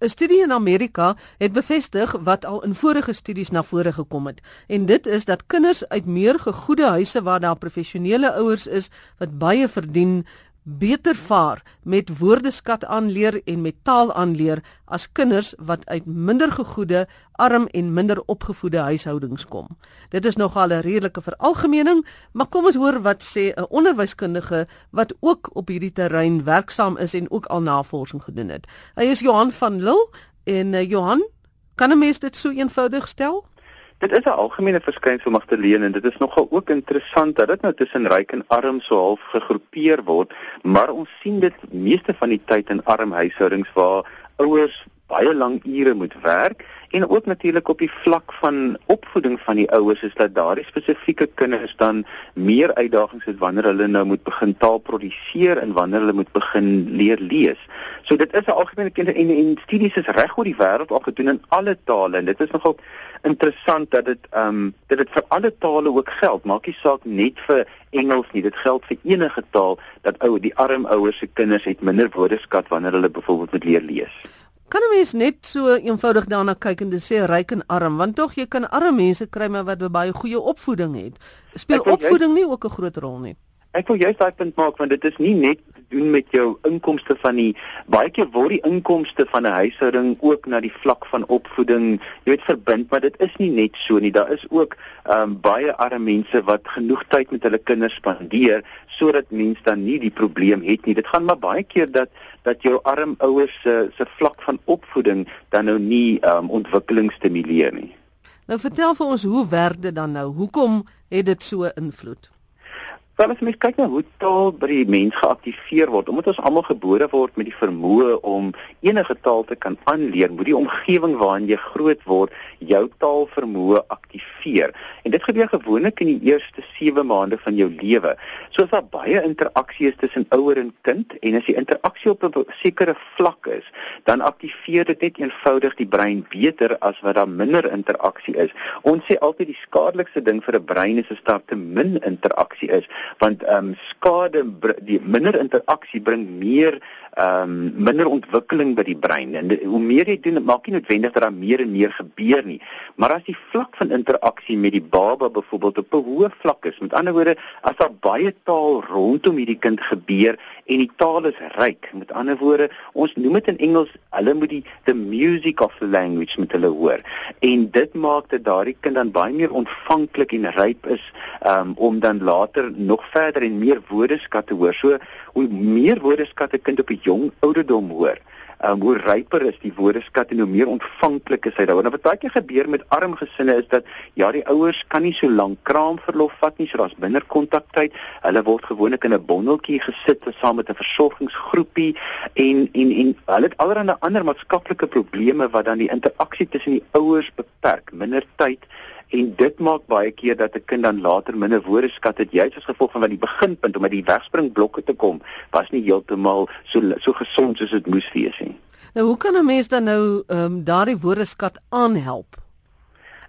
'n Studie in Amerika het bevestig wat al in vorige studies na vore gekom het. En dit is dat kinders uit meer gegoede huise waar daar professionele ouers is wat baie verdien, beter vaar met woordeskat aanleer en met taal aanleer as kinders wat uit minder gegoede, arm en minder opgevoede huishoudings kom. Dit is nogal 'n redelike veralgemening, maar kom ons hoor wat sê 'n onderwyskundige wat ook op hierdie terrein werksaam is en ook al navorsing gedoen het. Hy is Johan van Lille en uh, Johan, kan 'n mens dit so eenvoudig stel? Dit is 'n algemene verskynsel Magdalene en dit is nogal ook interessant dat dit nou tussen ryk en arm so half gegroepeer word, maar ons sien dit meeste van die tyd in arm huishoudings waar ouers baie lang ure moet werk en ook natuurlik op die vlak van opvoeding van die ouers is dat daardie spesifieke kinders dan meer uitdagings het wanneer hulle nou moet begin taal produseer en wanneer hulle moet begin leer lees. So dit is 'n algemene kind en, en studies is reg oor die wêreld al gedoen in alle tale en dit is nogal interessant dat dit ehm um, dat dit vir alle tale ook geld. Maak nie saak net vir Engels nie, dit geld vir enige taal dat ou die arm ouers se kinders het minder woordeskat wanneer hulle byvoorbeeld moet leer lees. Kan 'n mens net so eenvoudig daarna kyk en sê ryk en arm, want tog jy kan arme mense kry maar wat baie goeie opvoeding het. Speel opvoeding nie ook 'n groot rol nie? Ek wil juist daai punt maak want dit is nie net doen met jou inkomste van die baie keer word die inkomste van 'n huishouding ook na die vlak van opvoeding, jy weet verbind, maar dit is nie net so nie. Daar is ook ehm um, baie arme mense wat genoeg tyd met hulle kinders spandeer sodat mense dan nie die probleem het nie. Dit gaan maar baie keer dat dat jou arm ouers se se vlak van opvoeding dan nou nie ehm um, ontwikkeling stimuleer nie. Nou vertel vir ons hoe werk dit dan nou? Hoekom het dit so invloed? Wel as mens kyk na hoe taal by die mens geaktiveer word, omdat ons almal gebore word met die vermoë om enige taal te kan aanleer, moet die omgewing waarin jy groot word jou taalvermoë aktiveer. En dit gebeur gewoonlik in die eerste 7 maande van jou lewe. So as daar baie interaksie is tussen ouer en kind en as die interaksie op 'n sekere vlak is, dan aktiveer dit net eenvoudig die brein beter as wat daar minder interaksie is. Ons sê altyd die skadelikste ding vir 'n brein is as daar te min interaksie is want ehm um, skade die minder interaksie bring meer ehm um, minder ontwikkeling by die brein. En hoe meer jy doen maak nie noodwendig dat daar meer en meer gebeur nie. Maar as die vlak van interaksie met die baba byvoorbeeld op 'n hoë vlak is met ander woorde as daar baie taal rondom hierdie kind gebeur en die taal is ryk met ander woorde ons noem dit in Engels hulle moet die the music of the language met hulle hoor. En dit maak dat daardie kind dan baie meer ontvanklik en ryp is um, om dan later nog verder en meer woordeskatte hoor. So hoe meer woordeskatte kind op 'n jong ouderdom hoor, um, hoe ryper is die woordeskat en hoe meer ontvanklik is hy daaroor. Nou wat baie keer gebeur met arm gesinne is dat ja, die ouers kan nie so lank kraamverlof vat nie, so daar's minder kontaktyd. Hulle word gewoonlik in 'n bondeltjie gesit saam met 'n versorgingsgroepie en en en hulle het allerlei ander maatskaplike probleme wat dan die interaksie tussen die ouers beperk, minder tyd en dit maak baie keer dat 'n kind dan later minder woordeskat het juis as gevolg van wat die beginpunt om met die wegspringblokke te kom was nie heeltemal so so gesond soos dit moes wees nie. Nou hoe kan 'n mens dan nou ehm um, daardie woordeskat aanhelp?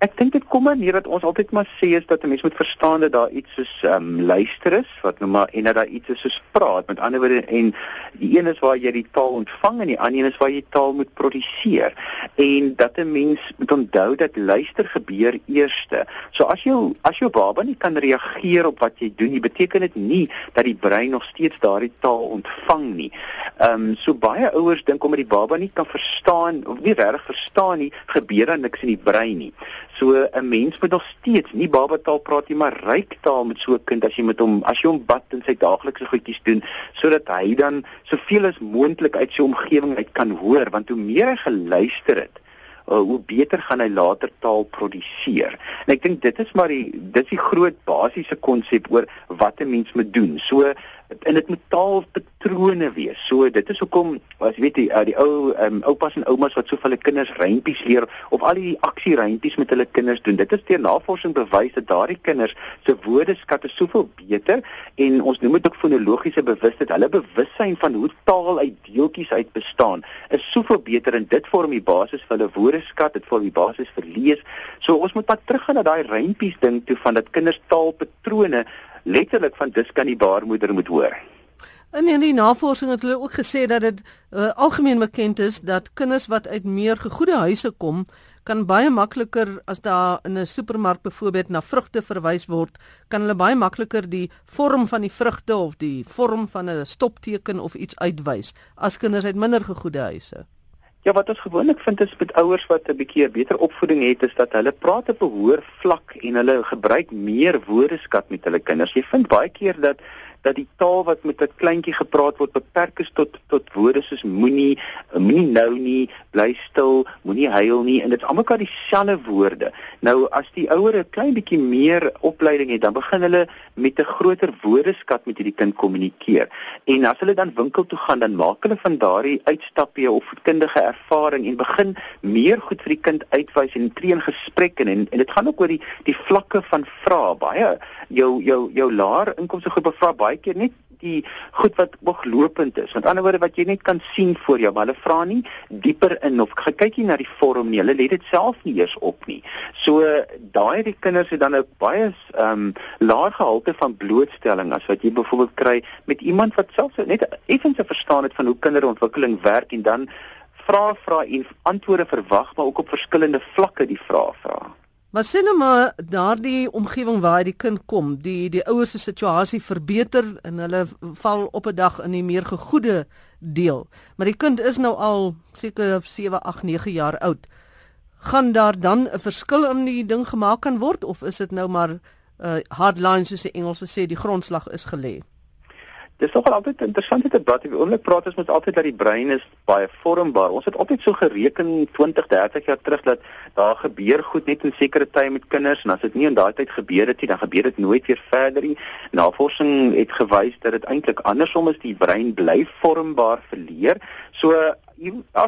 Ek dink dit kom neer dat ons altyd maar sê is dat 'n mens moet verstaan dat daar iets soos ehm um, luister is wat nou maar en dat daar iets is soos praat. Met ander woorde en die een is waar jy die taal ontvang en die ander een is waar jy taal moet produseer. En dat 'n mens moet onthou dat luister gebeur eerste. So as jou as jou baba nie kan reageer op wat jy doen, nie beteken dit nie dat die brein nog steeds daardie taal ontvang nie. Ehm um, so baie ouers dink omdat die baba nie kan verstaan of nie regtig verstaan nie, gebeur daar niks in die brein nie. So 'n mens moet nog steeds nie babataal praat nie, maar ryk taal met so 'n kind as jy met hom as jy hom bad in sy daaglikse goedjies doen sodat hy dan soveel as moontlik uit sy omgewing uit kan hoor want hoe meer hy geluister het uh, hoe beter gaan hy later taal produseer. En ek dink dit is maar die dit is die groot basiese konsep oor wat 'n mens moet doen. So en dit moet taalpatrone wees. So dit is hoekom as jy weet die, uh, die ou um, oupas en oumas wat so vir hulle kinders rympies leer of al die aksie rympies met hulle kinders doen. Dit is deur navorsing bewys dat daardie kinders se woordeskat is soveel beter en ons noem dit ook fonologiese bewustheid. Hulle bewussyn van hoe taal uit deeltjies uit bestaan is soveel beter en dit vorm die basis vir hulle woordeskat, dit vorm die basis vir lees. So ons moet maar teruggaan na daai rympies ding toe van dat kinders taalpatrone letterlik van dis kan die baarmoeder moet hoor. In hierdie navorsing het hulle ook gesê dat dit uh, algemeen bekend is dat kinders wat uit meer gegoede huise kom, kan baie makliker as daar in 'n supermark byvoorbeeld na vrugte verwys word, kan hulle baie makliker die vorm van die vrugte of die vorm van 'n stopteken of iets uitwys as kinders uit minder gegoede huise. Ja, wat ons gewoonlik vind is met ouers wat 'n bietjie 'n beter opvoeding het, is dat hulle praat op 'n hoër vlak en hulle gebruik meer woordeskat met hulle kinders. Jy vind baie keer dat dat die taal wat met 'n kleintjie gepraat word beperk is tot tot woorde soos moenie, moenie nou nie, bly stil, moenie huil nie en dit is almal dieselfde woorde. Nou as die ouer 'n klein bietjie meer opleiding het, dan begin hulle met 'n groter woordeskat met hierdie kind kommunikeer. En as hulle dan winkel toe gaan, dan maak hulle van daardie uitstappe of voedkundige ervaring en begin meer goed vir die kind uitwys en tree in gesprek en en, en dit gaan ook oor die die vlakke van vrae. Baie jou jou jou laer inkomste groepe vra baie baie keer net die goed wat ooglopend is. Met ander woorde wat jy net kan sien voor jou, maar hulle vra nie dieper in of kyk jy na die vorm nie. Hulle let dit self nie eers op nie. So daai die kinders het dan 'n baie ehm um, laer gehalte van blootstelling as wat jy byvoorbeeld kry met iemand wat self net effens verstaan het van hoe kinderontwikkeling werk en dan vra vra en antwoorde verwag maar ook op verskillende vlakke die vrae vra. Maar sien nou maar daardie omgewing waar die kind kom, die die ouers se situasie verbeter en hulle val op 'n dag in die meer gegoede deel. Maar die kind is nou al seker 7, 8, 9 jaar oud. Gaan daar dan 'n verskil in die ding gemaak kan word of is dit nou maar uh, hard line soos die Engelse sê die grondslag is gelê? Dis nog altyd 'n interessante debat. Die oomblik praat ons met altyd dat die brein is baie vormbaar. Ons het altyd so gereken 20, 30 jaar terug dat daar gebeur goed net in sekere tye met kinders en as dit nie in daai tyd gebeur het nie, dan gebeur dit nooit weer verder nie. Navorsing het gewys dat dit eintlik andersom is. Die brein bly vormbaar verleer. So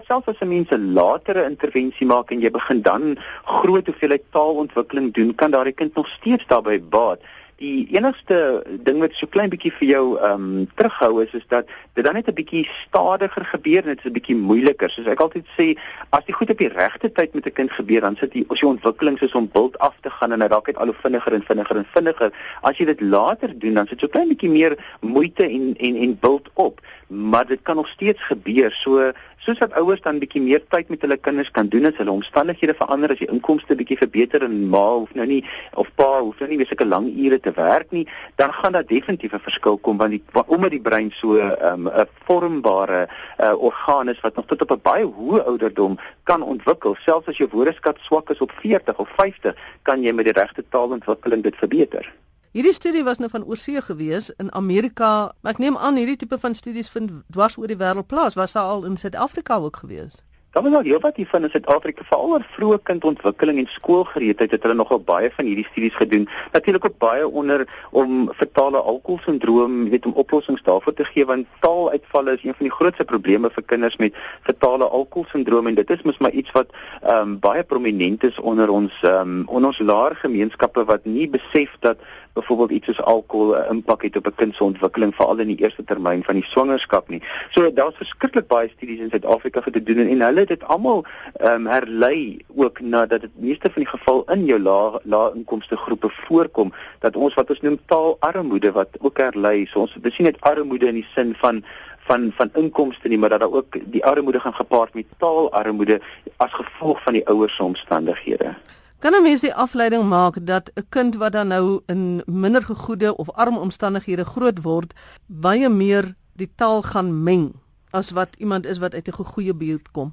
selfs as 'n mens 'n latere intervensie maak en jy begin dan groot hoeveelheid taalontwikkeling doen, kan daardie kind nog steeds daarbey baat die enigste ding wat so klein bietjie vir jou ehm um, terughou is is dat dit dan net 'n bietjie stadiger gebeur en dit is 'n bietjie moeiliker. Soos ek altyd sê, as dit goed op die regte tyd met 'n kind gebeur, dan sit jy as jy ontwikkeling soos om bult af te gaan en hy raak net al hoe vinniger en vinniger en vinniger. As jy dit later doen, dan sit so klein bietjie meer moeite en en en bult op, maar dit kan nog steeds gebeur. So soos dat ouers dan bietjie meer tyd met hulle kinders kan doen as hulle omstandighede verander, as die inkomste bietjie verbeter en ma hoef nou nie of pa hoef nou nie meer sulke lang ure te werk nie, dan gaan daar definitief 'n verskil kom want die omdat die brein so ehm, 'n um, vormbare uh, orgaan is wat nog tot op 'n baie hoë ouderdom kan ontwikkel. Selfs as jou woordeskat swak is op 40 of 50, kan jy met die regte taalontwikkeling dit verbeter. Hierdie studie was nou van oorsee gewees in Amerika. Ek neem aan hierdie tipe van studies vind dwars oor die wêreld plaas. Was daar al in Suid-Afrika ook gewees? Daar was al heelwat hiervan in Suid-Afrika, veral oor vroeë kindontwikkeling en skoolgereedheid het hulle nogal baie van hierdie studies gedoen. Natuurlik ook baie onder om fetale alkoholsindroom, jy weet, om oplossings daarvoor te gee want taaluitvalle is een van die grootste probleme vir kinders met fetale alkoholsindroom en dit is mos maar iets wat ehm um, baie prominent is onder ons ehm um, onder ons laer gemeenskappe wat nie besef dat byvoorbeeld iets soos alkohol 'n impak het op 'n kind se ontwikkeling veral in die eerste termyn van die swangerskap nie. So daar's verskriklik baie studies in Suid-Afrika gedoen en, en hulle het dit almal ehm um, herlei ook na dat dit meeste van die geval in jou lae lae inkomste groepe voorkom dat ons wat ons noem taalarmoede wat ook herlei. So ons dis nie net armoede in die sin van van van inkomste nie, maar dat daar ook die armoede gaan gepaard met taalarmoede as gevolg van die ouers se omstandighede. Kan 'n mens die afleiding maak dat 'n kind wat dan nou in minder gegoede of arm omstandighede groot word, baie meer die taal gaan meng as wat iemand is wat uit 'n goeie buurt kom?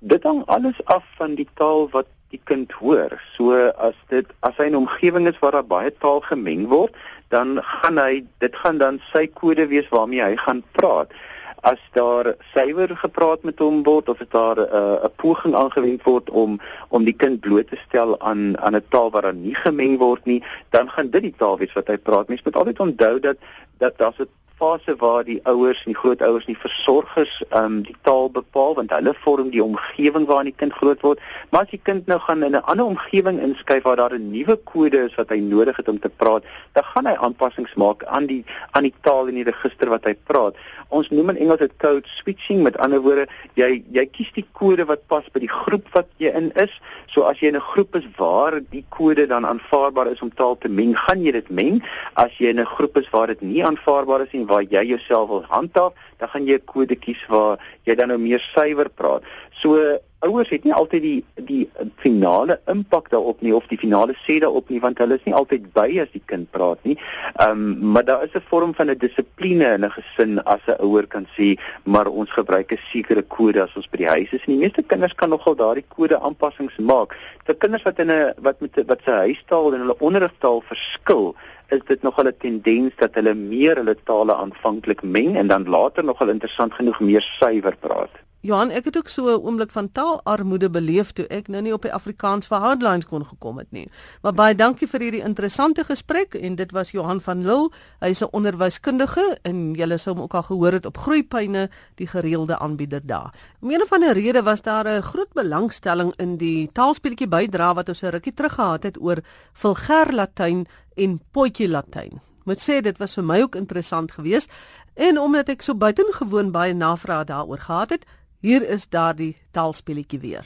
Dit hang alles af van die taal wat die kind hoor. So as dit as hy in 'n omgewing is waar daar baie taal gemeng word, dan gaan hy dit gaan dan sy kode wees waarmee hy gaan praat as daar suiwer gepraat met hom word of as daar eh, 'n uh, poging aangewend word om om die kind bloot te stel aan aan 'n taal wat dan nie gemeng word nie, dan gaan dit die taal wees wat hy praat. Mens moet altyd onthou dat dat daar's 'n fase waar die ouers en die grootouers nie versorgers um die taal bepaal want hulle vorm die omgewing waarin die kind groot word. Maar as die kind nou gaan in 'n ander omgewing inskuif waar daar 'n nuwe kode is wat hy nodig het om te praat dan gaan hy aanpassings maak aan die aan die taal en die register wat hy praat. Ons noem in Engels dit code switching met ander woorde jy jy kies die kode wat pas by die groep wat jy in is. So as jy in 'n groep is waar die kode dan aanvaarbaar is om taal te meng gaan jy dit meng. As jy in 'n groep is waar dit nie aanvaarbaar is nie aanpassing waar jy jouself wil handhaaf, dan gaan jy 'n kode kies waar jy dan nou meer suiwer praat. So ouers het nie altyd die die finale impak daarop nie of die finale sê daarop nie want hulle is nie altyd by as die kind praat nie. Ehm um, maar daar is 'n vorm van 'n dissipline in 'n gesin as 'n ouer kan sê maar ons gebruik 'n sekere kode as ons by die huis is. En die meeste kinders kan nogal daardie kode aanpassings maak. Vir kinders wat in 'n wat met wat se huistaal en hulle onderrigtaal verskil, is dit nogal 'n tendens dat hulle meer hulle tale aanvanklik meng en dan later nogal interessant genoeg meer suiwer praat. Johan, ek het ook so 'n oomblik van taalarmoede beleef toe ek nou nie op die Afrikaans vir Hardlines kon gekom het nie. Maar baie dankie vir hierdie interessante gesprek en dit was Johan van Lille. Hy's 'n onderwyskundige en julle sou hom ook al gehoor het op Groeipyne, die gereelde aanbieder daar. Om een of ander rede was daar 'n groot belangstelling in die taalspeletjie bydra wat ons 'n rukkie terug gehad het oor vulgêr Latyn en potjie Latyn. Moet sê dit was vir my ook interessant geweest en omdat ek so buitengewoon baie navrae daaroor gehad het, Hier is daardie taalspelletjie weer.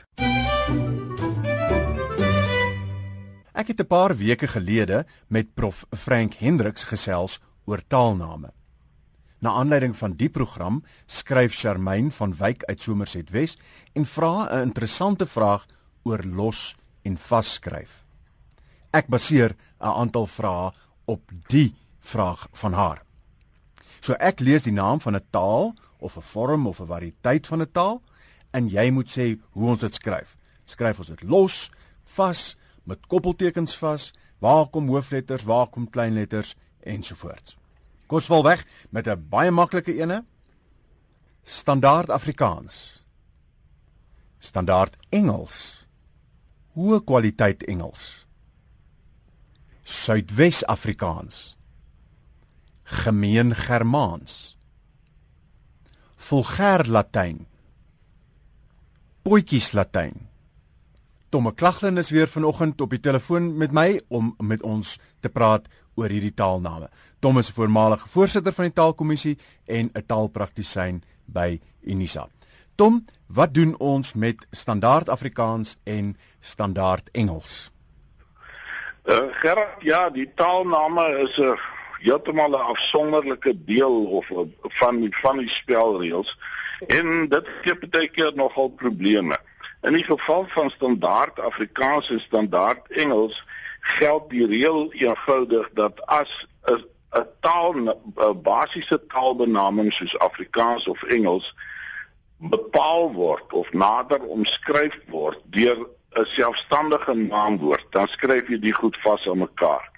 Ek het 'n paar weke gelede met prof Frank Hendriks gesels oor taalname. Na aanleiding van die program skryf Charmaine van Wyk uit Somerset Wes en vra 'n interessante vraag oor los en vasskryf. Ek baseer 'n aantal vrae op die vraag van haar. So ek lees die naam van 'n taal of 'n vorm of 'n variëteit van 'n taal en jy moet sê hoe ons dit skryf. Skryf ons dit los, vas, met koppeltekens vas, waar kom hoofletters, waar kom kleinletters ensovoorts. Kos val weg met 'n baie maklike ene. Standaard Afrikaans. Standaard Engels. Hoë kwaliteit Engels. Suidwes Afrikaans. Gemeen Germaans vulgêr Latyn. Potjies Latyn. Tomme Klaglin is weer vanoggend op die telefoon met my om met ons te praat oor hierdie taalname. Tom is 'n voormalige voorsitter van die taalkommissie en 'n taalpraktisyn by Unisa. Tom, wat doen ons met standaard Afrikaans en standaard Engels? Uh, Gerard, ja, die taalname is 'n uh heeltemal 'n afsonderlike deel of van die van die spelreëls en dit gee baie keer nogal probleme. In die geval van standaard Afrikaans en standaard Engels geld die reël eenvoudig dat as 'n 'n taal 'n basiese taalbenaming soos Afrikaans of Engels bepaal word of nader omskryf word deur 'n selfstandige naamwoord, dan skryf jy dit goed vas aan mekaar.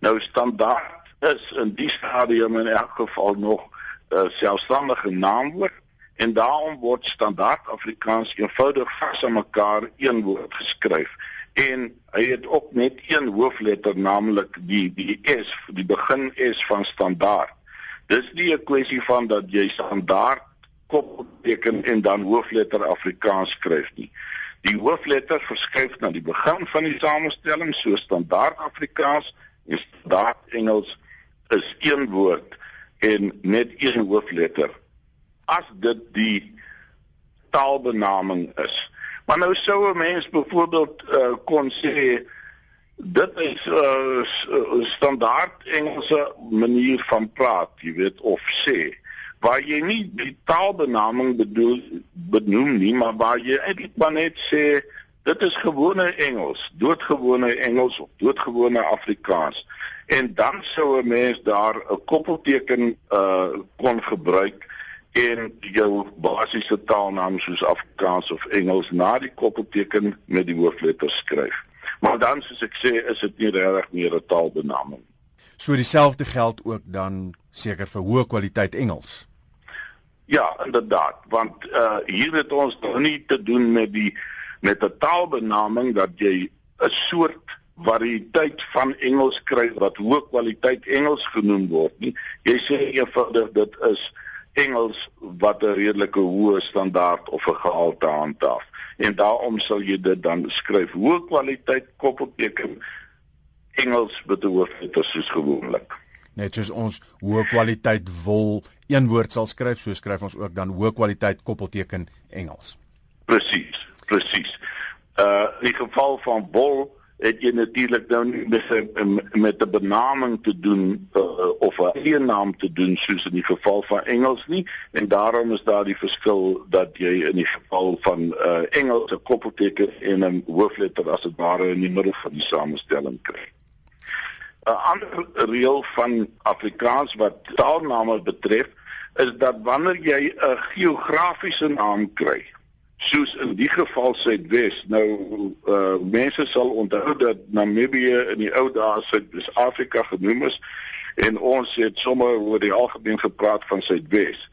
Nou standaard is in die stadium in elk geval nog 'n uh, selfstandige naamwoord en daarom word standaard Afrikaans eenvoudig vas aan mekaar een woord geskryf. En hy het ook net een hoofletter naamlik die die S die begin S van standaard. Dis nie 'n kwessie van dat jy standaard kopteken en dan hoofletter Afrikaans skryf nie. Die hoofletter verskuif na die begin van die samestelling so standaard Afrikaans en standaard Engels is een woord en net een hoofletter as dit die taalbenaming is. Maar nou sou 'n mens byvoorbeeld uh, kon sê dit is 'n uh, standaard Engelse manier van praat, jy weet of sê waar jy nie die taalbenaming bedoel benoem nie, maar waar jy eintlik maar net sê dit is gewone Engels, doodgewone Engels of doodgewone Afrikaans en dan sou 'n mens daar 'n koppelteken uh kon gebruik en jou basiese taalnaam soos Afrikaans of Engels na die koppelteken met die hoofletter skryf. Maar dan soos ek sê, is dit nie regtig meer 'n taalbenaming. So dieselfde geld ook dan seker vir hoë kwaliteit Engels. Ja, inderdaad, want uh hier het ons nou nie te doen met die met 'n taalbenaming dat jy 'n soort variëteit van Engels kry wat hoë kwaliteit Engels genoem word nie. Jy sê eenvoudig dit is Engels wat 'n redelike hoë standaard of 'n gehalte handhaaf. En daarom sal jy dit dan skryf hoë kwaliteit koppelteken Engels met 'n hoofletter soos gewoonlik. Net soos ons hoë kwaliteit wol een woord sal skryf, so skryf ons ook dan hoë kwaliteit koppelteken Engels. Presies, presies. Uh in die geval van wol het jy natuurlik nou nie met 'n benaming te doen uh, of 'n eie naam te doen soos in die geval van Engels nie en daarom is daar die verskil dat jy in die geval van uh, Engels 'n koppelteken en 'n hoofletter as dit ware in die middel van die samestelling kry. 'n Ander reël van Afrikaans wat taalname betref is dat wanneer jy 'n geografiese naam kry soos in die geval Suidwes nou uh mense sal onthou dat Namibië in die ou dae Suid-Afrika genoem is en ons het sommer oor die algemeen gepraat van Suidwes.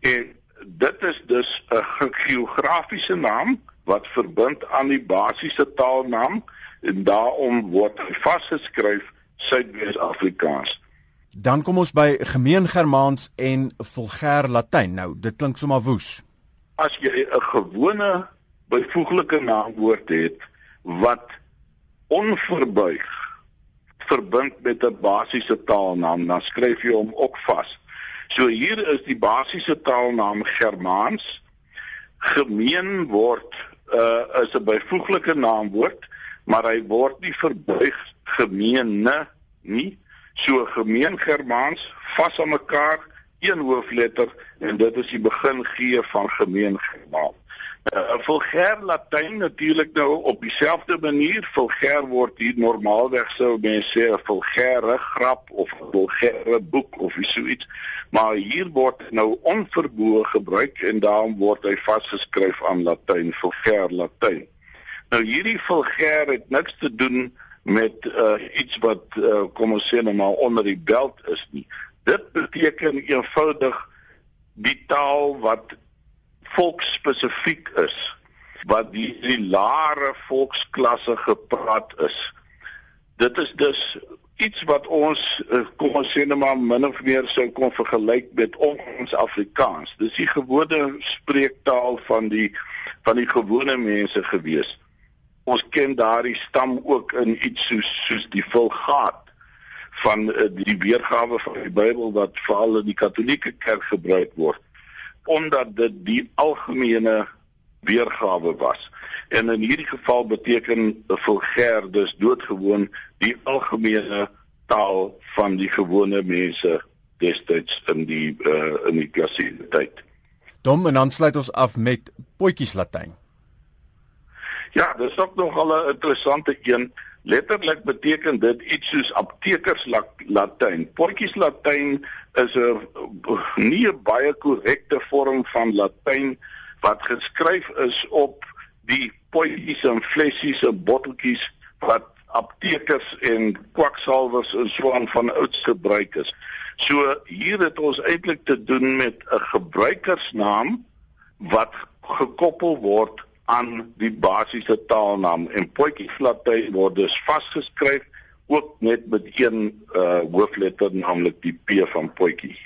En dit is dus 'n geografiese naam wat verbind aan die basiese taalnaam en daarom word vasgeskryf Suidwes Afrikaans. Dan kom ons by gemeen Germaans en vulgêr Latyn. Nou, dit klink sommer woes as jy 'n gewone byvoeglike naamwoord het wat onverbuig verbind met 'n basiese taalnaam, dan skryf jy hom ook vas. So hier is die basiese taalnaam Germaans gemeen word uh is 'n byvoeglike naamwoord, maar hy word nie verbuig gemeene nie. So gemeen Germaans vas aan mekaar een hoofletter en dit is die begin gee van gemeenskap. Uh, vulgêr Latyn natuurlik nou op dieselfde manier. Vulgêr word hier normaalweg sou mense sê 'n vulgêre grap of 'n vulgêre boek of so iets. Maar hier word nou onverboë gebruik en daarom word hy vasgeskryf aan Latyn, vulgêr Latyn. Nou hierdie vulgêr het niks te doen met uh, iets wat uh, kom ons sê nou maar onder die belt is nie. Dit beteken eenvoudig die taal wat volksspesifiek is, wat die, die lae volksklasse gepraat is. Dit is dus iets wat ons eh, kom ons sê net maar min of meer sou kon vergelyk met ons Afrikaans. Dis die gewone spreektaal van die van die gewone mense gewees. Ons ken daardie stam ook in iets soos soos die Vulgaat van uh, die weergawe van die Bybel wat veral in die Katolieke Kerk gebruik word omdat dit die algemene weergawe was. En in hierdie geval beteken vulgêr dus doodgewoon die algemene taal van die gewone mense destyds in die uh, in die klassieke tyd. Dom en dan sluit ons af met potjies Latyn. Ja, dis ook nog 'n interessante een. Letterlik beteken dit iets soos aptekers Latyn. Potjies Latyn is 'n nie 'n baie korrekte vorm van Latyn wat geskryf is op die potjies en flessies en botteltjies wat aptekers en kwaksalvers en so aan van ouds gebruik is. So hier het ons eintlik te doen met 'n gebruikersnaam wat gekoppel word aan die basiese taalnaam en potjie flatte word dus vasgeskryf ook net met een uh hoofletter naamlik die P van potjie.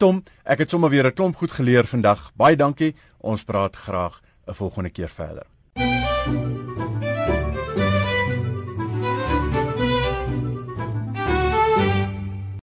Tom, ek het sommer weer 'n klomp goed geleer vandag. Baie dankie. Ons praat graag 'n volgende keer verder.